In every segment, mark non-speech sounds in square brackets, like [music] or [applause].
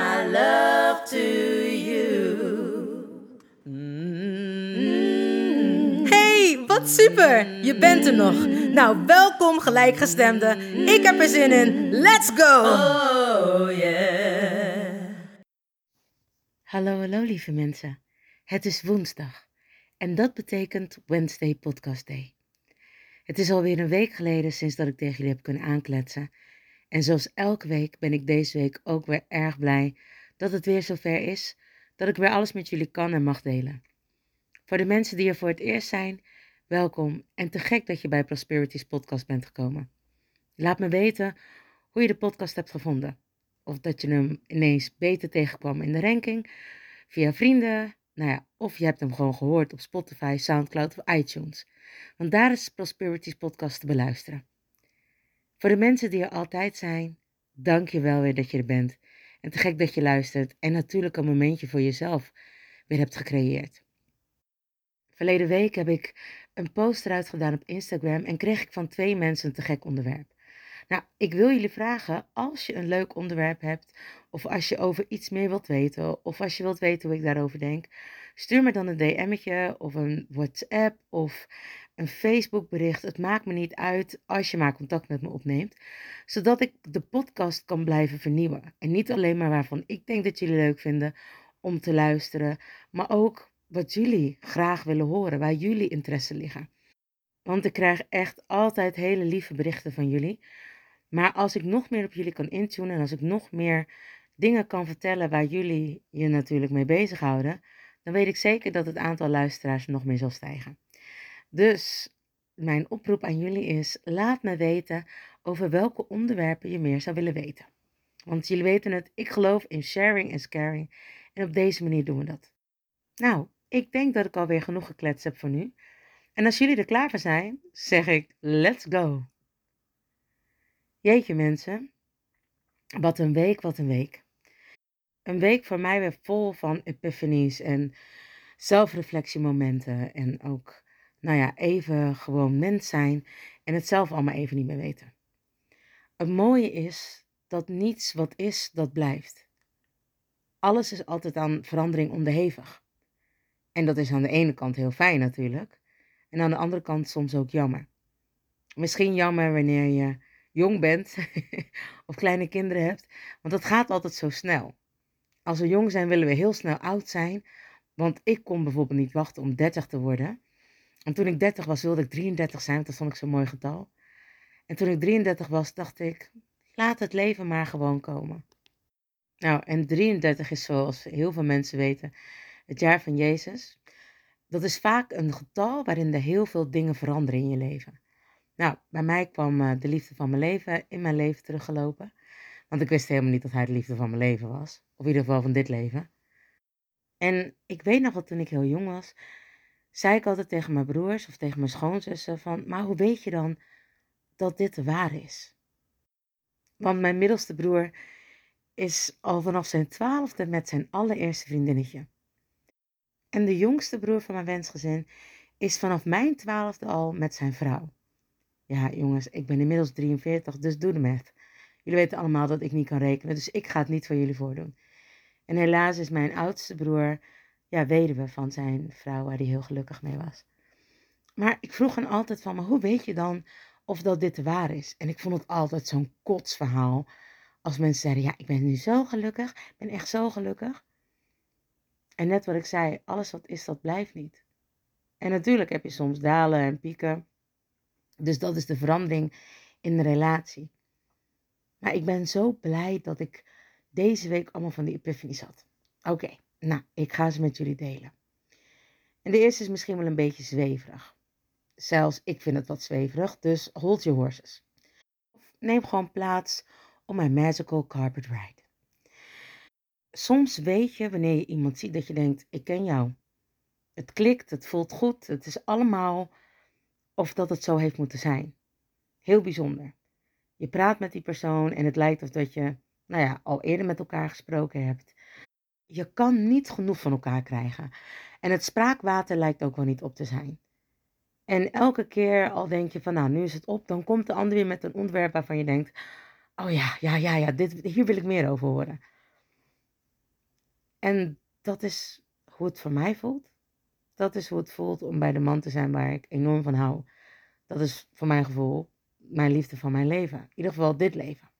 my love to you. Hey, wat super! Je bent er nog. Nou, welkom gelijkgestemden. Ik heb er zin in. Let's go! Oh yeah. Hallo, hallo lieve mensen. Het is woensdag en dat betekent Wednesday Podcast Day. Het is alweer een week geleden sinds dat ik tegen jullie heb kunnen aankletsen. En zoals elke week ben ik deze week ook weer erg blij dat het weer zover is dat ik weer alles met jullie kan en mag delen. Voor de mensen die er voor het eerst zijn, welkom en te gek dat je bij Prosperities podcast bent gekomen. Laat me weten hoe je de podcast hebt gevonden. Of dat je hem ineens beter tegenkwam in de ranking, via vrienden, nou ja, of je hebt hem gewoon gehoord op Spotify, Soundcloud of iTunes. Want daar is Prosperities podcast te beluisteren. Voor de mensen die er altijd zijn, dank je wel weer dat je er bent. En te gek dat je luistert en natuurlijk een momentje voor jezelf weer hebt gecreëerd. Verleden week heb ik een post eruit gedaan op Instagram en kreeg ik van twee mensen een te gek onderwerp. Nou, ik wil jullie vragen, als je een leuk onderwerp hebt, of als je over iets meer wilt weten, of als je wilt weten hoe ik daarover denk, stuur me dan een DM'tje of een WhatsApp of een Facebook bericht. Het maakt me niet uit als je maar contact met me opneemt, zodat ik de podcast kan blijven vernieuwen. En niet alleen maar waarvan ik denk dat jullie leuk vinden om te luisteren, maar ook wat jullie graag willen horen, waar jullie interesse liggen. Want ik krijg echt altijd hele lieve berichten van jullie. Maar als ik nog meer op jullie kan intunen en als ik nog meer dingen kan vertellen waar jullie je natuurlijk mee bezighouden, dan weet ik zeker dat het aantal luisteraars nog meer zal stijgen. Dus mijn oproep aan jullie is: laat me weten over welke onderwerpen je meer zou willen weten. Want jullie weten het, ik geloof in sharing en caring. En op deze manier doen we dat. Nou, ik denk dat ik alweer genoeg gekletst heb voor nu. En als jullie er klaar voor zijn, zeg ik: let's go. Jeetje mensen, wat een week, wat een week. Een week voor mij weer vol van epiphanies en zelfreflectiemomenten en ook nou ja, even gewoon mens zijn en het zelf allemaal even niet meer weten. Het mooie is dat niets wat is, dat blijft. Alles is altijd aan verandering onderhevig. En dat is aan de ene kant heel fijn natuurlijk. En aan de andere kant soms ook jammer. Misschien jammer wanneer je jong bent [laughs] of kleine kinderen hebt, want dat gaat altijd zo snel. Als we jong zijn willen we heel snel oud zijn, want ik kon bijvoorbeeld niet wachten om 30 te worden. En toen ik 30 was, wilde ik 33 zijn, want dat vond ik zo'n mooi getal. En toen ik 33 was, dacht ik, laat het leven maar gewoon komen. Nou, en 33 is zoals heel veel mensen weten, het jaar van Jezus. Dat is vaak een getal waarin er heel veel dingen veranderen in je leven. Nou, bij mij kwam uh, de liefde van mijn leven in mijn leven teruggelopen. Want ik wist helemaal niet dat hij de liefde van mijn leven was. Of in ieder geval van dit leven. En ik weet nog dat toen ik heel jong was, zei ik altijd tegen mijn broers of tegen mijn schoonzussen van, maar hoe weet je dan dat dit waar is? Want mijn middelste broer is al vanaf zijn twaalfde met zijn allereerste vriendinnetje. En de jongste broer van mijn wensgezin is vanaf mijn twaalfde al met zijn vrouw. Ja, jongens, ik ben inmiddels 43, dus doe de math. Jullie weten allemaal dat ik niet kan rekenen, dus ik ga het niet voor jullie voordoen. En helaas is mijn oudste broer ja, weduwe van zijn vrouw, waar hij heel gelukkig mee was. Maar ik vroeg hem altijd van, maar hoe weet je dan of dat dit waar is? En ik vond het altijd zo'n kotsverhaal. Als mensen zeiden, ja, ik ben nu zo gelukkig, ik ben echt zo gelukkig. En net wat ik zei, alles wat is, dat blijft niet. En natuurlijk heb je soms dalen en pieken. Dus dat is de verandering in de relatie. Maar ik ben zo blij dat ik deze week allemaal van die epiphanies had. Oké, nou, ik ga ze met jullie delen. En de eerste is misschien wel een beetje zweverig. Zelfs ik vind het wat zweverig, dus hold your horses. Neem gewoon plaats op mijn magical carpet ride. Soms weet je wanneer je iemand ziet dat je denkt, ik ken jou. Het klikt, het voelt goed, het is allemaal of dat het zo heeft moeten zijn. Heel bijzonder. Je praat met die persoon en het lijkt of dat je, nou ja, al eerder met elkaar gesproken hebt. Je kan niet genoeg van elkaar krijgen. En het spraakwater lijkt ook wel niet op te zijn. En elke keer al denk je van, nou, nu is het op, dan komt de ander weer met een onderwerp waarvan je denkt, oh ja, ja, ja, ja, dit, hier wil ik meer over horen. En dat is hoe het voor mij voelt. Dat is hoe het voelt om bij de man te zijn waar ik enorm van hou. Dat is voor mijn gevoel mijn liefde van mijn leven. In ieder geval dit leven.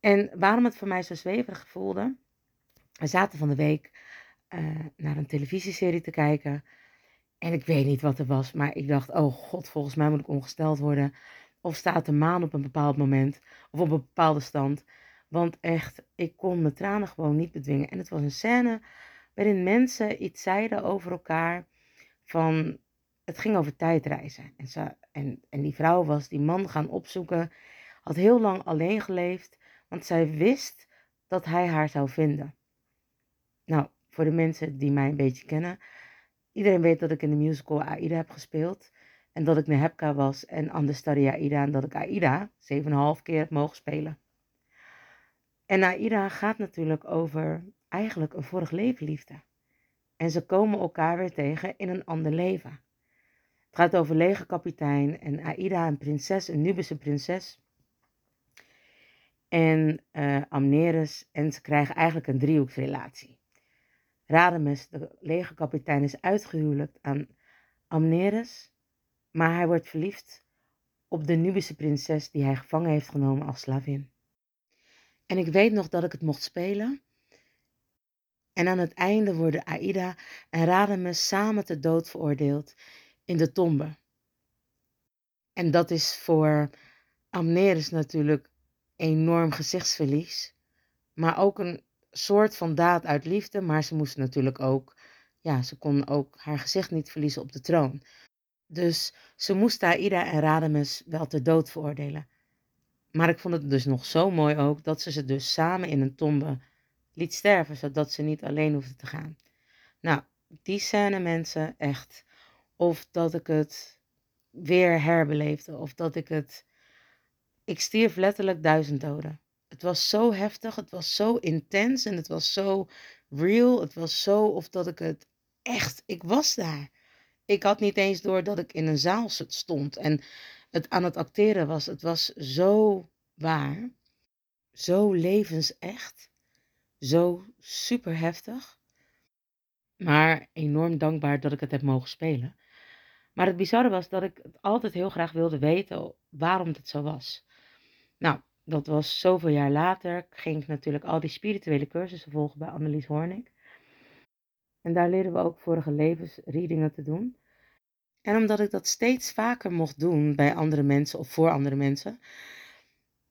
En waarom het voor mij zo zweverig voelde. We zaten van de week uh, naar een televisieserie te kijken. En ik weet niet wat er was, maar ik dacht, oh god, volgens mij moet ik ongesteld worden. Of staat de maan op een bepaald moment, of op een bepaalde stand. Want echt, ik kon mijn tranen gewoon niet bedwingen. En het was een scène waarin mensen iets zeiden over elkaar. Van, het ging over tijdreizen. En, en, en die vrouw was die man gaan opzoeken. Had heel lang alleen geleefd, want zij wist dat hij haar zou vinden. Nou, voor de mensen die mij een beetje kennen. Iedereen weet dat ik in de musical Aida heb gespeeld. En dat ik Nehebka was en Understudy Aida. En dat ik Aida 7,5 keer heb mogen spelen. En Aida gaat natuurlijk over eigenlijk een vorig leven liefde. En ze komen elkaar weer tegen in een ander leven. Het gaat over legerkapitein en Aida, een prinses, een Nubische prinses. En uh, Amneris. En ze krijgen eigenlijk een driehoeksrelatie. Radames, de legerkapitein, is uitgehuwelijkd aan Amneris. Maar hij wordt verliefd op de Nubische prinses die hij gevangen heeft genomen als slavin. En ik weet nog dat ik het mocht spelen. En aan het einde worden Aida en Radames samen te dood veroordeeld in de tombe. En dat is voor Amneris natuurlijk enorm gezichtsverlies. Maar ook een soort van daad uit liefde. Maar ze moest natuurlijk ook, ja, ze kon ook haar gezicht niet verliezen op de troon. Dus ze moest Aida en Radames wel ter dood veroordelen. Maar ik vond het dus nog zo mooi ook dat ze ze dus samen in een tombe liet sterven, zodat ze niet alleen hoefde te gaan. Nou, die scène mensen, echt. Of dat ik het weer herbeleefde, of dat ik het... Ik stierf letterlijk duizend doden. Het was zo heftig, het was zo intens en het was zo real. Het was zo of dat ik het echt, ik was daar. Ik had niet eens door dat ik in een zaal stond en het aan het acteren was. Het was zo waar, zo levensecht, zo super heftig. Maar enorm dankbaar dat ik het heb mogen spelen. Maar het bizarre was dat ik het altijd heel graag wilde weten waarom het zo was. Nou, dat was zoveel jaar later. Ging ik natuurlijk al die spirituele cursussen volgen bij Annelies Hornik. En daar leren we ook vorige levensreadingen te doen. En omdat ik dat steeds vaker mocht doen bij andere mensen of voor andere mensen,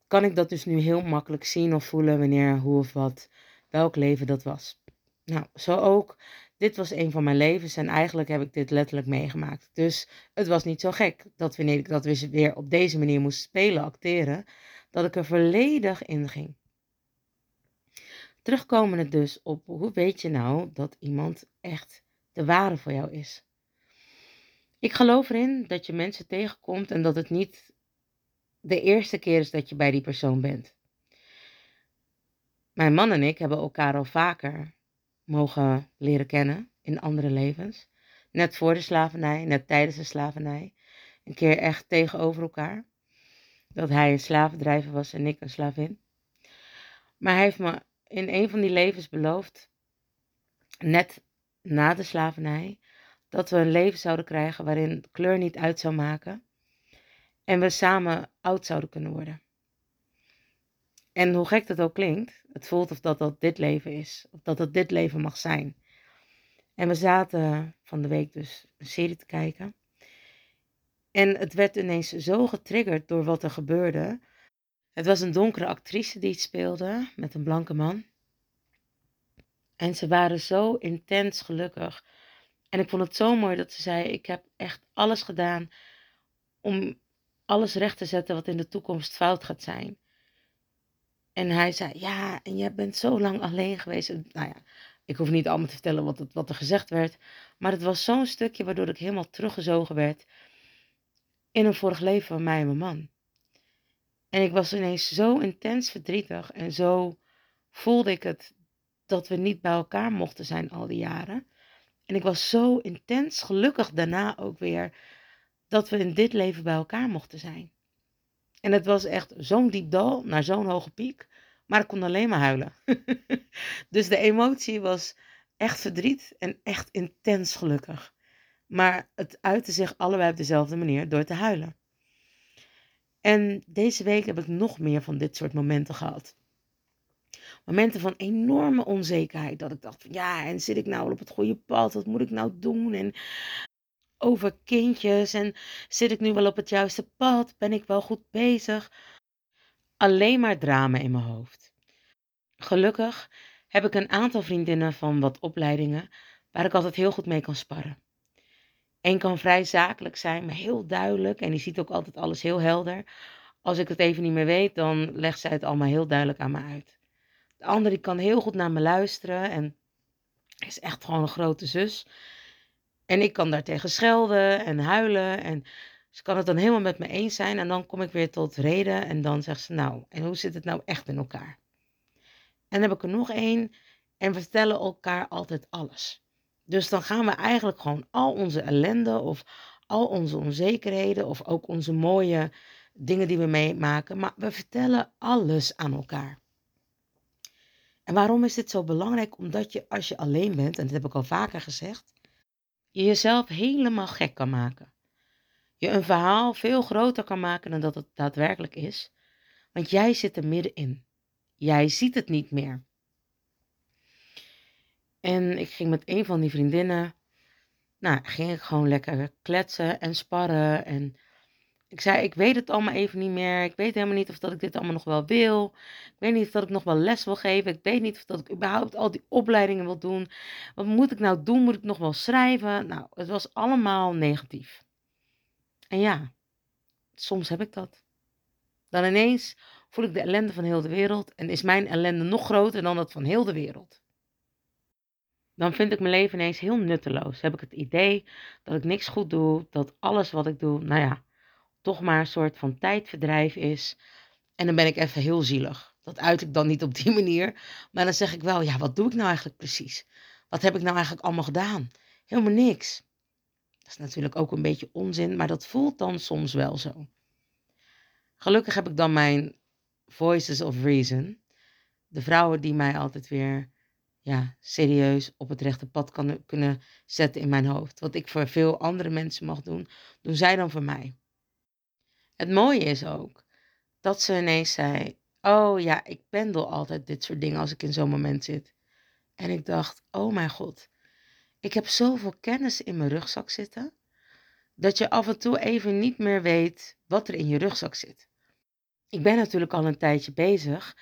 kan ik dat dus nu heel makkelijk zien of voelen wanneer, hoe of wat, welk leven dat was. Nou, zo ook. Dit was een van mijn levens en eigenlijk heb ik dit letterlijk meegemaakt. Dus het was niet zo gek dat wanneer ik dat weer op deze manier moest spelen, acteren, dat ik er volledig in ging. Terugkomende dus op hoe weet je nou dat iemand echt de ware voor jou is? Ik geloof erin dat je mensen tegenkomt en dat het niet de eerste keer is dat je bij die persoon bent. Mijn man en ik hebben elkaar al vaker mogen leren kennen in andere levens. Net voor de slavernij, net tijdens de slavernij. Een keer echt tegenover elkaar. Dat hij een slavendrijver was en ik een slavin. Maar hij heeft me in een van die levens beloofd, net na de slavernij, dat we een leven zouden krijgen waarin kleur niet uit zou maken en we samen oud zouden kunnen worden. En hoe gek dat ook klinkt, het voelt of dat dat dit leven is, of dat dat dit leven mag zijn. En we zaten van de week dus een serie te kijken. En het werd ineens zo getriggerd door wat er gebeurde. Het was een donkere actrice die het speelde met een blanke man. En ze waren zo intens gelukkig. En ik vond het zo mooi dat ze zei: Ik heb echt alles gedaan om alles recht te zetten wat in de toekomst fout gaat zijn. En hij zei: Ja, en jij bent zo lang alleen geweest. Nou ja, ik hoef niet allemaal te vertellen wat, wat er gezegd werd. Maar het was zo'n stukje waardoor ik helemaal teruggezogen werd in een vorig leven van mij en mijn man. En ik was ineens zo intens verdrietig en zo voelde ik het dat we niet bij elkaar mochten zijn al die jaren. En ik was zo intens gelukkig daarna ook weer dat we in dit leven bij elkaar mochten zijn. En het was echt zo'n diep dal naar zo'n hoge piek, maar ik kon alleen maar huilen. [laughs] dus de emotie was echt verdriet en echt intens gelukkig. Maar het uitte zich allebei op dezelfde manier door te huilen. En deze week heb ik nog meer van dit soort momenten gehad. Momenten van enorme onzekerheid. Dat ik dacht van ja, en zit ik nou wel op het goede pad? Wat moet ik nou doen? En over kindjes. En zit ik nu wel op het juiste pad? Ben ik wel goed bezig? Alleen maar drama in mijn hoofd. Gelukkig heb ik een aantal vriendinnen van wat opleidingen waar ik altijd heel goed mee kan sparren. Eén kan vrij zakelijk zijn, maar heel duidelijk. En die ziet ook altijd alles heel helder. Als ik het even niet meer weet, dan legt zij het allemaal heel duidelijk aan me uit. De andere die kan heel goed naar me luisteren en is echt gewoon een grote zus. En ik kan daartegen schelden en huilen. En ze kan het dan helemaal met me eens zijn. En dan kom ik weer tot reden. En dan zegt ze, nou, en hoe zit het nou echt in elkaar? En dan heb ik er nog één. En we vertellen elkaar altijd alles. Dus dan gaan we eigenlijk gewoon al onze ellende of al onze onzekerheden of ook onze mooie dingen die we meemaken, maar we vertellen alles aan elkaar. En waarom is dit zo belangrijk? Omdat je als je alleen bent, en dat heb ik al vaker gezegd, je jezelf helemaal gek kan maken. Je een verhaal veel groter kan maken dan dat het daadwerkelijk is, want jij zit er middenin. Jij ziet het niet meer. En ik ging met een van die vriendinnen, nou, ging ik gewoon lekker kletsen en sparren. En ik zei, ik weet het allemaal even niet meer. Ik weet helemaal niet of dat ik dit allemaal nog wel wil. Ik weet niet of dat ik nog wel les wil geven. Ik weet niet of dat ik überhaupt al die opleidingen wil doen. Wat moet ik nou doen? Moet ik nog wel schrijven? Nou, het was allemaal negatief. En ja, soms heb ik dat. Dan ineens voel ik de ellende van heel de wereld en is mijn ellende nog groter dan dat van heel de wereld dan vind ik mijn leven ineens heel nutteloos. Heb ik het idee dat ik niks goed doe, dat alles wat ik doe, nou ja, toch maar een soort van tijdverdrijf is. En dan ben ik even heel zielig. Dat uit ik dan niet op die [laughs] manier. Maar dan zeg ik wel, ja, wat doe ik nou eigenlijk precies? Wat heb ik nou eigenlijk allemaal gedaan? Helemaal niks. Dat is natuurlijk ook een beetje onzin, maar dat voelt dan soms wel zo. Gelukkig heb ik dan mijn Voices of Reason. De vrouwen die mij altijd weer ja, serieus op het rechte pad kunnen zetten in mijn hoofd. Wat ik voor veel andere mensen mag doen, doen zij dan voor mij. Het mooie is ook dat ze ineens zei: Oh ja, ik pendel altijd dit soort dingen als ik in zo'n moment zit. En ik dacht: Oh mijn god, ik heb zoveel kennis in mijn rugzak zitten. Dat je af en toe even niet meer weet wat er in je rugzak zit. Ik ben natuurlijk al een tijdje bezig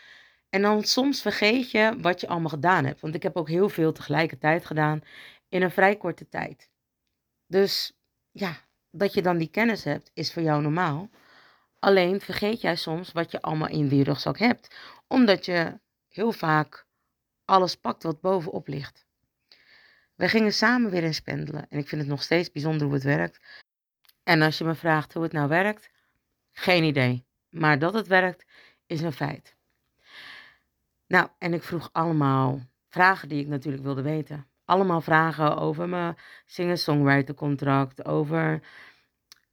en dan soms vergeet je wat je allemaal gedaan hebt. Want ik heb ook heel veel tegelijkertijd gedaan in een vrij korte tijd. Dus ja, dat je dan die kennis hebt, is voor jou normaal. Alleen vergeet jij soms wat je allemaal in die rugzak hebt. Omdat je heel vaak alles pakt wat bovenop ligt. We gingen samen weer eens pendelen. En ik vind het nog steeds bijzonder hoe het werkt. En als je me vraagt hoe het nou werkt, geen idee. Maar dat het werkt, is een feit. Nou, en ik vroeg allemaal vragen die ik natuurlijk wilde weten. Allemaal vragen over mijn singer-songwriter contract, over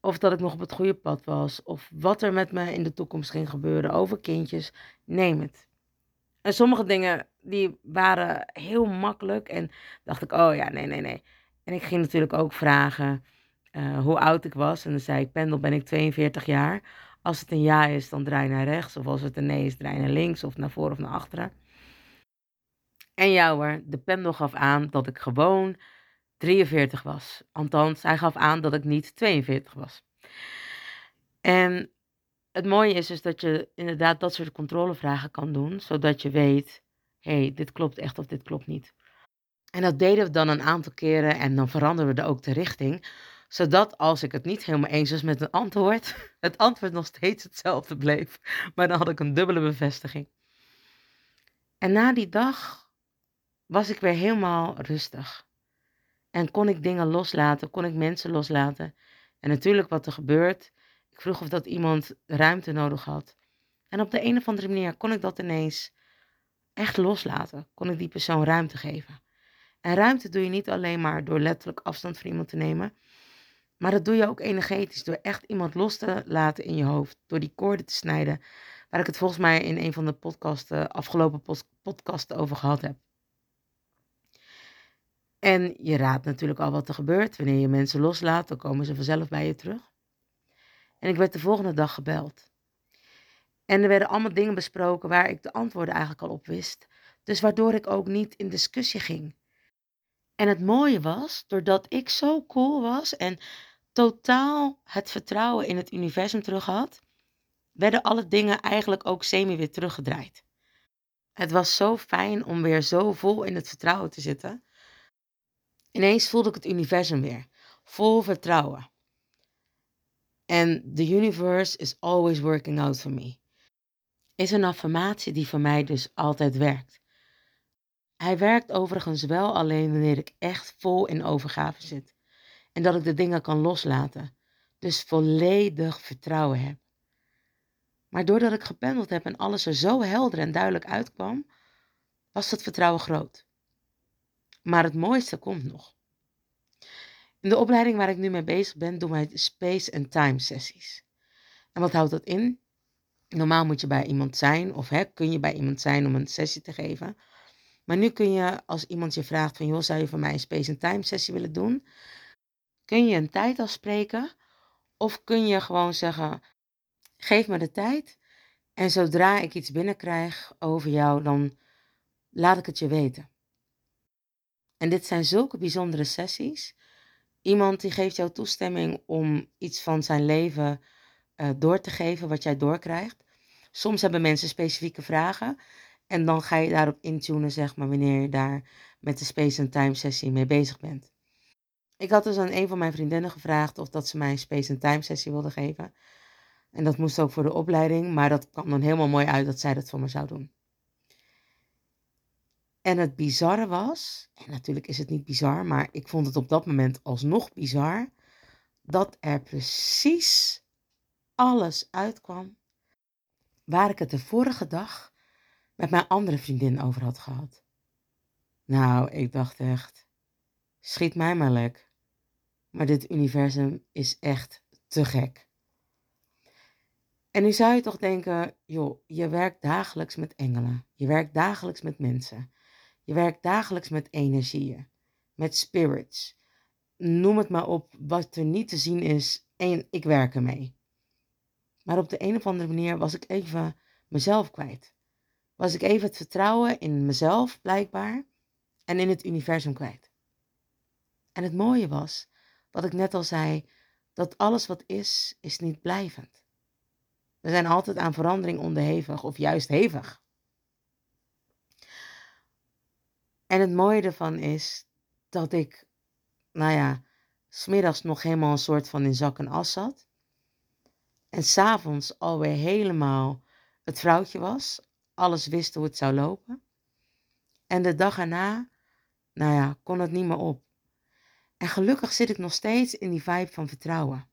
of dat ik nog op het goede pad was, of wat er met me in de toekomst ging gebeuren, over kindjes, neem het. En sommige dingen die waren heel makkelijk en dacht ik, oh ja, nee, nee, nee. En ik ging natuurlijk ook vragen uh, hoe oud ik was. En dan zei ik, Pendel ben ik 42 jaar. Als het een ja is, dan draai naar rechts. Of als het een nee is, draai naar links of naar voren of naar achteren. En ja hoor, de pendel gaf aan dat ik gewoon 43 was. Althans, hij gaf aan dat ik niet 42 was. En het mooie is dus dat je inderdaad dat soort controlevragen kan doen, zodat je weet, hé, hey, dit klopt echt of dit klopt niet. En dat deden we dan een aantal keren en dan veranderden we ook de richting, zodat als ik het niet helemaal eens was met een antwoord, [laughs] het antwoord nog steeds hetzelfde bleef, maar dan had ik een dubbele bevestiging. En na die dag was ik weer helemaal rustig. En kon ik dingen loslaten, kon ik mensen loslaten. En natuurlijk wat er gebeurt, ik vroeg of dat iemand ruimte nodig had. En op de een of andere manier kon ik dat ineens echt loslaten. Kon ik die persoon ruimte geven. En ruimte doe je niet alleen maar door letterlijk afstand van iemand te nemen. Maar dat doe je ook energetisch. Door echt iemand los te laten in je hoofd. Door die koorden te snijden. Waar ik het volgens mij in een van de podcasten, afgelopen podcasten over gehad heb. En je raadt natuurlijk al wat er gebeurt. Wanneer je mensen loslaat, dan komen ze vanzelf bij je terug. En ik werd de volgende dag gebeld. En er werden allemaal dingen besproken waar ik de antwoorden eigenlijk al op wist. Dus waardoor ik ook niet in discussie ging. En het mooie was, doordat ik zo cool was en totaal het vertrouwen in het universum terug had, werden alle dingen eigenlijk ook semi weer teruggedraaid. Het was zo fijn om weer zo vol in het vertrouwen te zitten. Ineens voelde ik het universum weer, vol vertrouwen. En the universe is always working out for me. Is een affirmatie die voor mij dus altijd werkt. Hij werkt overigens wel alleen wanneer ik echt vol in overgave zit. En dat ik de dingen kan loslaten. Dus volledig vertrouwen heb. Maar doordat ik gependeld heb en alles er zo helder en duidelijk uitkwam, was dat vertrouwen groot. Maar het mooiste komt nog. In de opleiding waar ik nu mee bezig ben, doen wij space en time sessies. En wat houdt dat in? Normaal moet je bij iemand zijn, of hè, kun je bij iemand zijn om een sessie te geven. Maar nu kun je, als iemand je vraagt van, joh, zou je voor mij een space and time sessie willen doen? Kun je een tijd afspreken? Of kun je gewoon zeggen, geef me de tijd. En zodra ik iets binnenkrijg over jou, dan laat ik het je weten. En dit zijn zulke bijzondere sessies. Iemand die geeft jou toestemming om iets van zijn leven uh, door te geven, wat jij doorkrijgt. Soms hebben mensen specifieke vragen. En dan ga je daarop intunen, zeg maar, wanneer je daar met de Space and Time sessie mee bezig bent. Ik had dus aan een van mijn vriendinnen gevraagd of dat ze mij een Space and Time sessie wilde geven. En dat moest ook voor de opleiding, maar dat kwam dan helemaal mooi uit dat zij dat voor me zou doen. En het bizarre was, en natuurlijk is het niet bizar, maar ik vond het op dat moment alsnog bizar, dat er precies alles uitkwam waar ik het de vorige dag met mijn andere vriendin over had gehad. Nou, ik dacht echt, schiet mij maar lek. Maar dit universum is echt te gek. En nu zou je toch denken, joh, je werkt dagelijks met engelen. Je werkt dagelijks met mensen. Je werkt dagelijks met energieën, met spirits. Noem het maar op wat er niet te zien is en ik werk ermee. Maar op de een of andere manier was ik even mezelf kwijt was ik even het vertrouwen in mezelf blijkbaar en in het universum kwijt. En het mooie was, wat ik net al zei, dat alles wat is, is niet blijvend. We zijn altijd aan verandering onderhevig of juist hevig. En het mooie ervan is dat ik, nou ja, smiddags nog helemaal een soort van in zak en as zat. En s'avonds alweer helemaal het vrouwtje was alles wist hoe het zou lopen. En de dag erna, nou ja, kon het niet meer op. En gelukkig zit ik nog steeds in die vibe van vertrouwen.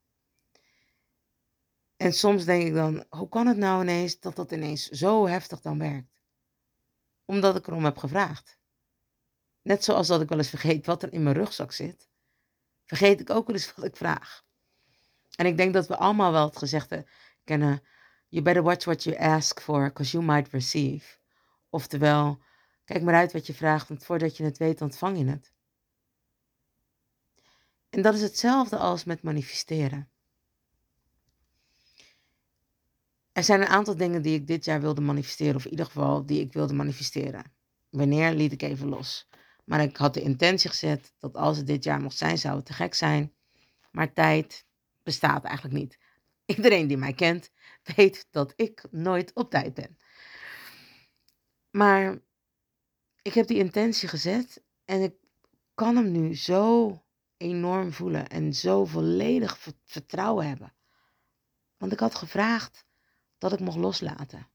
En soms denk ik dan, hoe kan het nou ineens dat dat ineens zo heftig dan werkt? Omdat ik erom heb gevraagd. Net zoals dat ik wel eens vergeet wat er in mijn rugzak zit, vergeet ik ook wel eens wat ik vraag. En ik denk dat we allemaal wel het gezegde kennen, You better watch what you ask for, because you might receive. Oftewel, kijk maar uit wat je vraagt, want voordat je het weet, ontvang je het. En dat is hetzelfde als met manifesteren. Er zijn een aantal dingen die ik dit jaar wilde manifesteren, of in ieder geval die ik wilde manifesteren. Wanneer liet ik even los? Maar ik had de intentie gezet dat als het dit jaar mocht zijn, zou het te gek zijn. Maar tijd bestaat eigenlijk niet. Iedereen die mij kent, weet dat ik nooit op tijd ben. Maar ik heb die intentie gezet en ik kan hem nu zo enorm voelen en zo volledig vertrouwen hebben. Want ik had gevraagd dat ik mocht loslaten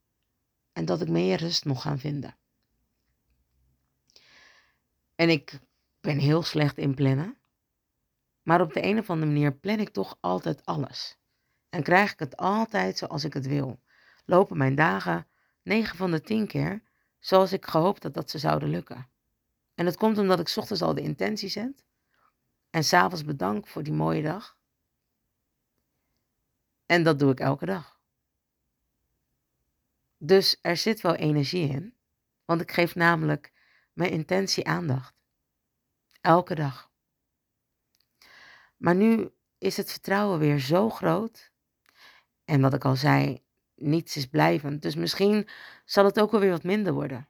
en dat ik meer rust mocht gaan vinden. En ik ben heel slecht in plannen. Maar op de een of andere manier plan ik toch altijd alles. En krijg ik het altijd zoals ik het wil. Lopen mijn dagen 9 van de 10 keer zoals ik gehoopt had dat ze zouden lukken. En dat komt omdat ik ochtends al de intentie zet. En s'avonds bedank voor die mooie dag. En dat doe ik elke dag. Dus er zit wel energie in. Want ik geef namelijk mijn intentie aandacht. Elke dag. Maar nu is het vertrouwen weer zo groot. En wat ik al zei, niets is blijvend. Dus misschien zal het ook wel weer wat minder worden.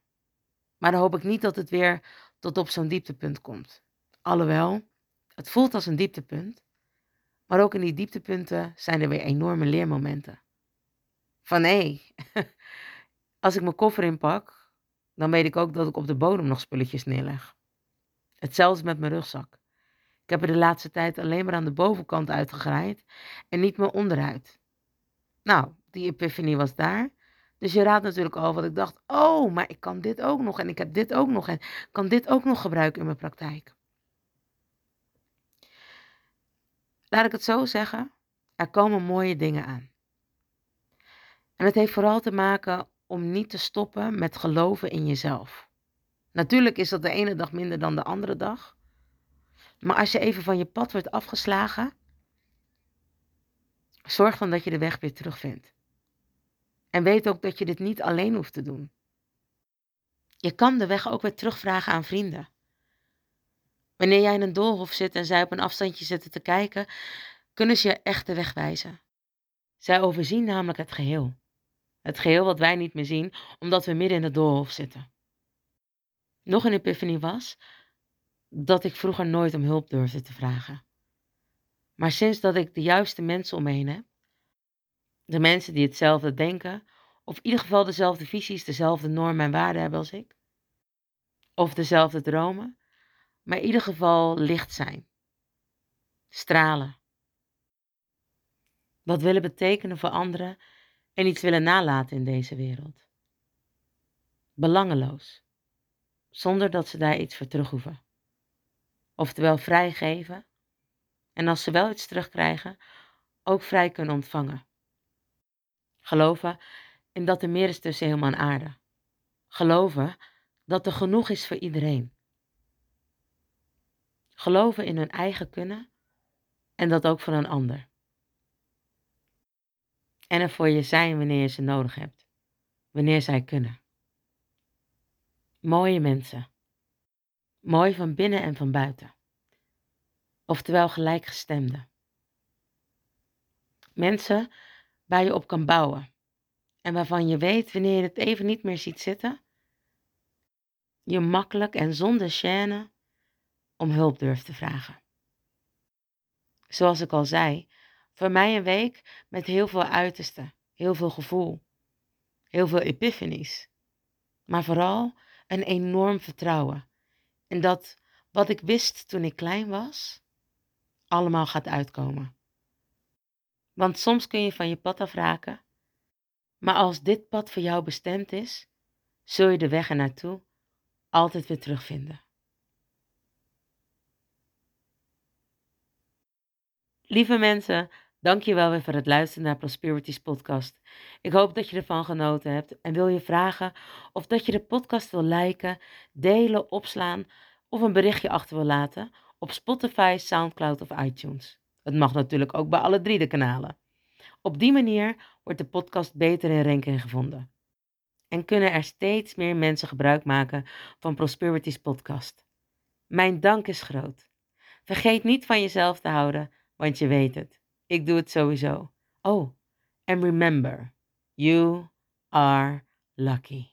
Maar dan hoop ik niet dat het weer tot op zo'n dieptepunt komt. Alhoewel, het voelt als een dieptepunt. Maar ook in die dieptepunten zijn er weer enorme leermomenten. Van hé, [laughs] als ik mijn koffer inpak, dan weet ik ook dat ik op de bodem nog spulletjes neerleg. Hetzelfde met mijn rugzak. Ik heb er de laatste tijd alleen maar aan de bovenkant uitgegraaid en niet meer onderuit. Nou, die epiphany was daar. Dus je raadt natuurlijk al wat ik dacht. Oh, maar ik kan dit ook nog en ik heb dit ook nog en kan dit ook nog gebruiken in mijn praktijk. Laat ik het zo zeggen, er komen mooie dingen aan. En het heeft vooral te maken om niet te stoppen met geloven in jezelf. Natuurlijk is dat de ene dag minder dan de andere dag. Maar als je even van je pad wordt afgeslagen, zorg dan dat je de weg weer terugvindt. En weet ook dat je dit niet alleen hoeft te doen. Je kan de weg ook weer terugvragen aan vrienden. Wanneer jij in een doolhof zit en zij op een afstandje zitten te kijken, kunnen ze je echt de weg wijzen. Zij overzien namelijk het geheel. Het geheel wat wij niet meer zien, omdat we midden in de doolhof zitten. Nog een epiphany was dat ik vroeger nooit om hulp durfde te vragen. Maar sinds dat ik de juiste mensen om me heen heb, de mensen die hetzelfde denken, of in ieder geval dezelfde visies, dezelfde normen en waarden hebben als ik, of dezelfde dromen, maar in ieder geval licht zijn, stralen, wat willen betekenen voor anderen en iets willen nalaten in deze wereld. Belangeloos, zonder dat ze daar iets voor terug hoeven. Oftewel vrijgeven en als ze wel iets terugkrijgen, ook vrij kunnen ontvangen. Geloven in dat er meer is tussen en aarde. Geloven dat er genoeg is voor iedereen. Geloven in hun eigen kunnen en dat ook van een ander. En er voor je zijn wanneer je ze nodig hebt, wanneer zij kunnen. Mooie mensen. Mooi van binnen en van buiten. Oftewel gelijkgestemde. Mensen waar je op kan bouwen en waarvan je weet wanneer je het even niet meer ziet zitten, je makkelijk en zonder chaîne om hulp durft te vragen. Zoals ik al zei, voor mij een week met heel veel uitersten, heel veel gevoel, heel veel epiphanies, maar vooral een enorm vertrouwen in dat wat ik wist toen ik klein was, allemaal gaat uitkomen. Want soms kun je van je pad afraken, maar als dit pad voor jou bestemd is, zul je de weg ernaartoe altijd weer terugvinden. Lieve mensen, dank je wel weer voor het luisteren naar Prosperities podcast. Ik hoop dat je ervan genoten hebt en wil je vragen of dat je de podcast wil liken, delen, opslaan of een berichtje achter wil laten op Spotify, SoundCloud of iTunes. Het mag natuurlijk ook bij alle drie de kanalen. Op die manier wordt de podcast beter in ranking gevonden. En kunnen er steeds meer mensen gebruik maken van Prosperities podcast. Mijn dank is groot. Vergeet niet van jezelf te houden, want je weet het. Ik doe het sowieso. Oh, and remember, you are lucky.